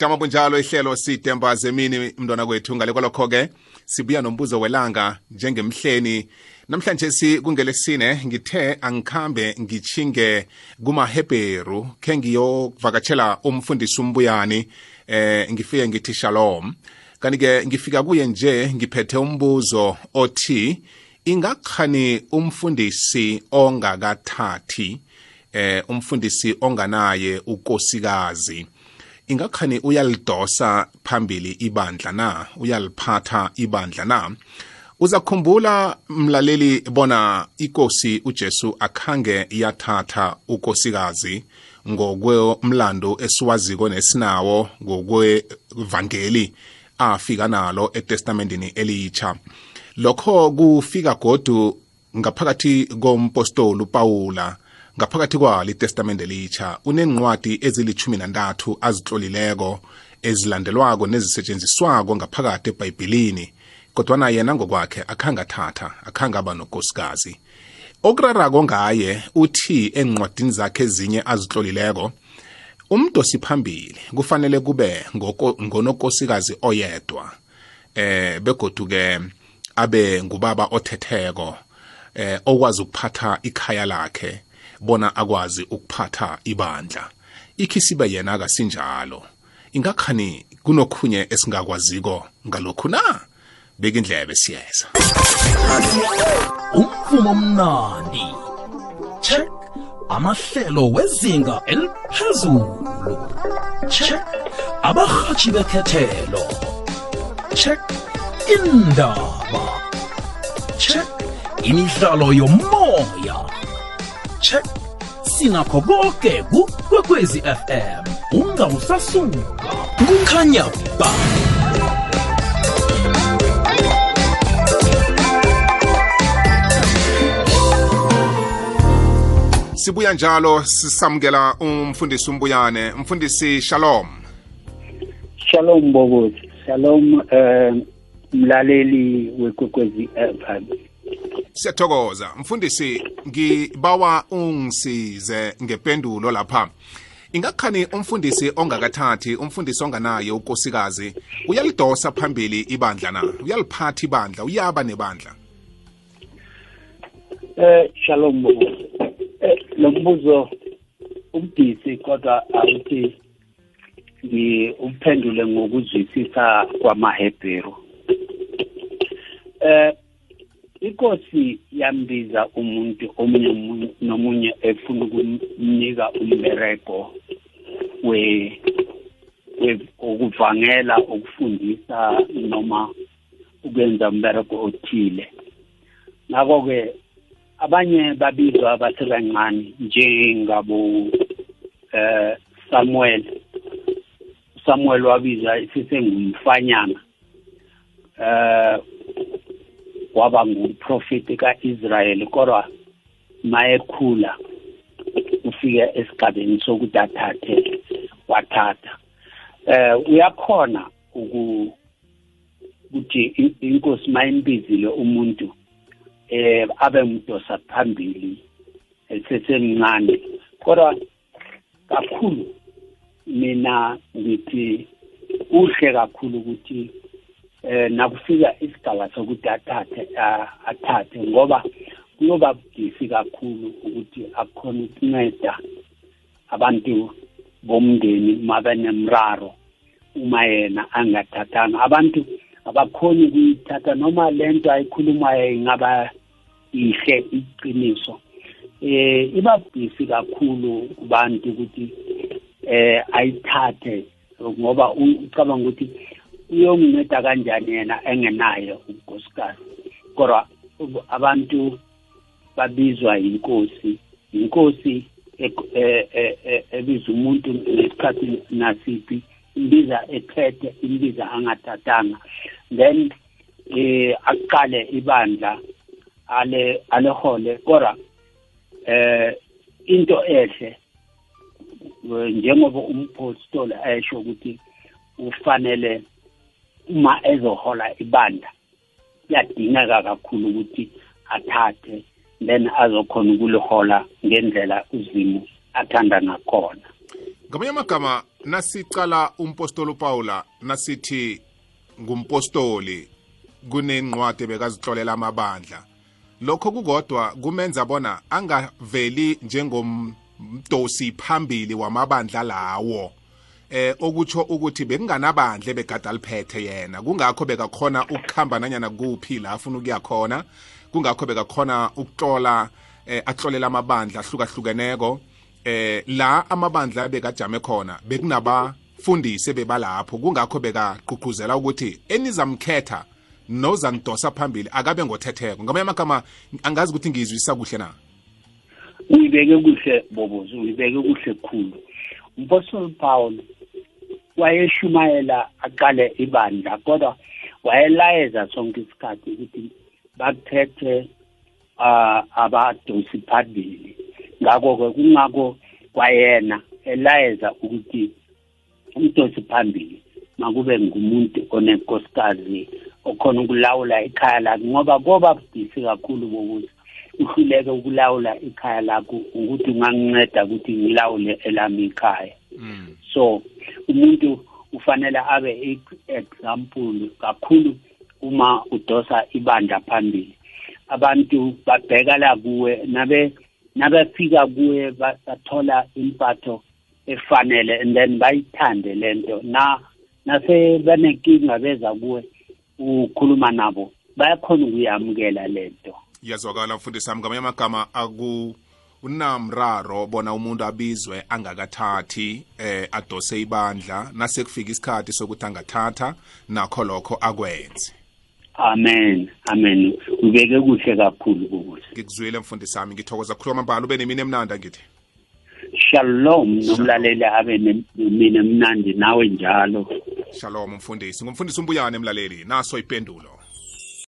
jama bunjalo ihlelo sidemba zemini mntwana kwethu. Ngale kwalokho-ke sibuya nombuzo welanga njengemhleni. Namhlanje sikungelesine ngithe angikhambe ngichinge kumaheberu khe ngiyokuvakatshela umfundisi umbuyani eh ngifike ngithi shalom. Kanti-ke ngifika kuye nje ngiphethe umbuzo othi ingakhani umfundisi ongakathathi eh umfundisi onganaye ukosikazi? Ingakhani uyalidosa phambili ibandla na? Uyaliphatha ibandla na? Uzakhumbula mlaleli bona ikosi uJesu akhange yathatha ukosikazi ngokwemlando esiwaziko nesinawo ngokwevangeli afika nalo etestamentini elitsha. Lokho kufika godu ngaphakathi kompostoli uPawula. Ngaphakathi kwalo itestamente elitsha unencwadi ezilithumi nantathu azitlolileko ezilandelwako nezisetshenziswako ngaphakathi ebhayibhilini kodwana yena ngokwakhe akhangathatha akhangaba nokosikazi. Okurarako ngaye uthi encwadini zakhe ezinye azitlolileko umdosi phambili kufanele kube ngonokosikazi oyedwa eh begodu-ke abe ngubaba othetheko eh okwazi ukuphatha ikhaya lakhe. Bona akwazi ukuphatha ibandla. Ikhisiba yena akasinjalo. Ingakhani kunokhunye esingakwaziko ngalokhu na? Beka indlebe siyeza. Umvumo omnandi. Check amahlelo wezinga eliphezulu. Check abarhatshi bekhethelo. Check indaba. Check imidlalo yomoya. Check sinakho konke kukwekwezi fm ungawusasuka kukhanya ba. Sibuya njalo sisamukela umfundisi umbuyane. Mfundisi shalom. Shalom bokozi shalom eh mlaleli wekwekwezi FM siyathokoza. Mfundisi ngibawa ungisize ngependulo lapha. Ingakhani umfundisi ongakathathi umfundisi onganaye ukosikazi uyalidosa phambili ibandla na? Uyaliphatha ibandla uyaba nebandla? Eh shalom eh lo mbuzo ubudisi kodwa awuthi ngiuphendule ngokuzwisisa kwamaHebheru. Eh inkosi yambiza umuntu omunye nomunye efuna ukumnika umbereko we ukuvangela ukufundisa noma ukwenza umbereko othile. Ngakho-ke abanye babizwa basebancane njengabo eh Samuel. Samuel wabiza isisengumfanyana eh waba ngumprofeti kaIsrayeli kodwa mayekhula ufike esigabeni sokuthi athathe wathatha. Eh uyakhona ukuthi inkosi mayimbizile umuntu eh abe umdosa phambili esesemncane. Kodwa kakhulu mina ngithi kuhle kakhulu ukuthi eh nakufika isigaba sokuthi athathe athathe ngoba kuyoba budisi kakhulu ukuthi akhona ukunceda abantu bomndeni mabenemraro uma yena angathathanga. Abantu abakhoni ukuyithatha noma lento ayikhulumayo ingaba ihle iqiniso. Eh iba busy kakhulu kubantu ukuthi eh ayithathe ngoba ucabanga ukuthi uyonginceda kanjani yena engenayo unkosikazi? Kodwa abantu babizwa inkosi. Inkosi ebiza umuntu ngesikhathi nasiphi imbiza ethethe imbiza angathathanga. Then eh aqale ibandla ale alehole kodwa eh into ehle njengoba umpostoli ayesho ukuthi ufanele uma ezohola ibandla kuyadingeka kakhulu ukuthi athathe then azokhona ukulihola ngendlela uzimo athanda nakhona ngamanye amagama nasicala umpostoli upawula nasithi ngumpostoli kunencwadi bekazihlolela amabandla. Lokho kukodwa kumenza bona angaveli njengomdosi phambili wamabandla lawo. Eh okutsho ukuthi bekunganabandla ebegada liphethe yena. Kungakho bekakhona ukukhamba nanyana kuphi la afuna ukuya khona. Kungakho bekakhona ukuhlola eh, ahlolela amabandla ahlukahlukeneko. Eh la amabandla bekajame khona bekunabafundisi bebalapho kungakho bekagqugquzela ukuthi enizamkhetha nozangidosa phambili akabe ngothetheko. Ngamanye amagama angazi ukuthi ngizwisisa kuhle na? Uyibeke kuhle bobozi uyibeke kuhle khulu. Umpostoli paul wayeshumayela aqale ibandla kodwa wayelayeza sonke isikhathi ukuthi bakhethe uh, abadosi phambili. Ngakho-ke kungakho kwayena elayeza ukuthi umdosi phambili makube ngumuntu onenkosikazi okhona ukulawula ikhaya lakhe ngoba koba budisi kakhulu bokuthi uhluleke ukulawula ikhaya lakho ukuthi unganginceda ukuthi ngilawule elami ikhaya. So umuntu ufanele abe example kakhulu uma udosa ibandla phambili. Abantu babheka la kuwe nabe nabefika kuwe bathola impatho efanele and then bayithande lento na nase banenkinga beza kuwe ukhuluma nabo bayakhona ukuyamukela lento iyazwakala mfundisi sami ngamanye amagama aku unamraro bona umuntu abizwe angakathathi eh adose ibandla nasekufika isikhathi sokuthi angathatha nakho lokho akwenze. Amen amen. Ubeke kuhle kakhulu kukuhle ngikuzwile mfundisi sami ngithokoza kukhuluma mbalo ube nemini emnandi ngithi shalom nomlaleli abe nemini emnandi nawe njalo. Shalom mfundisi. Ngumfundisi umbuyane emlaleli naso ipendulo.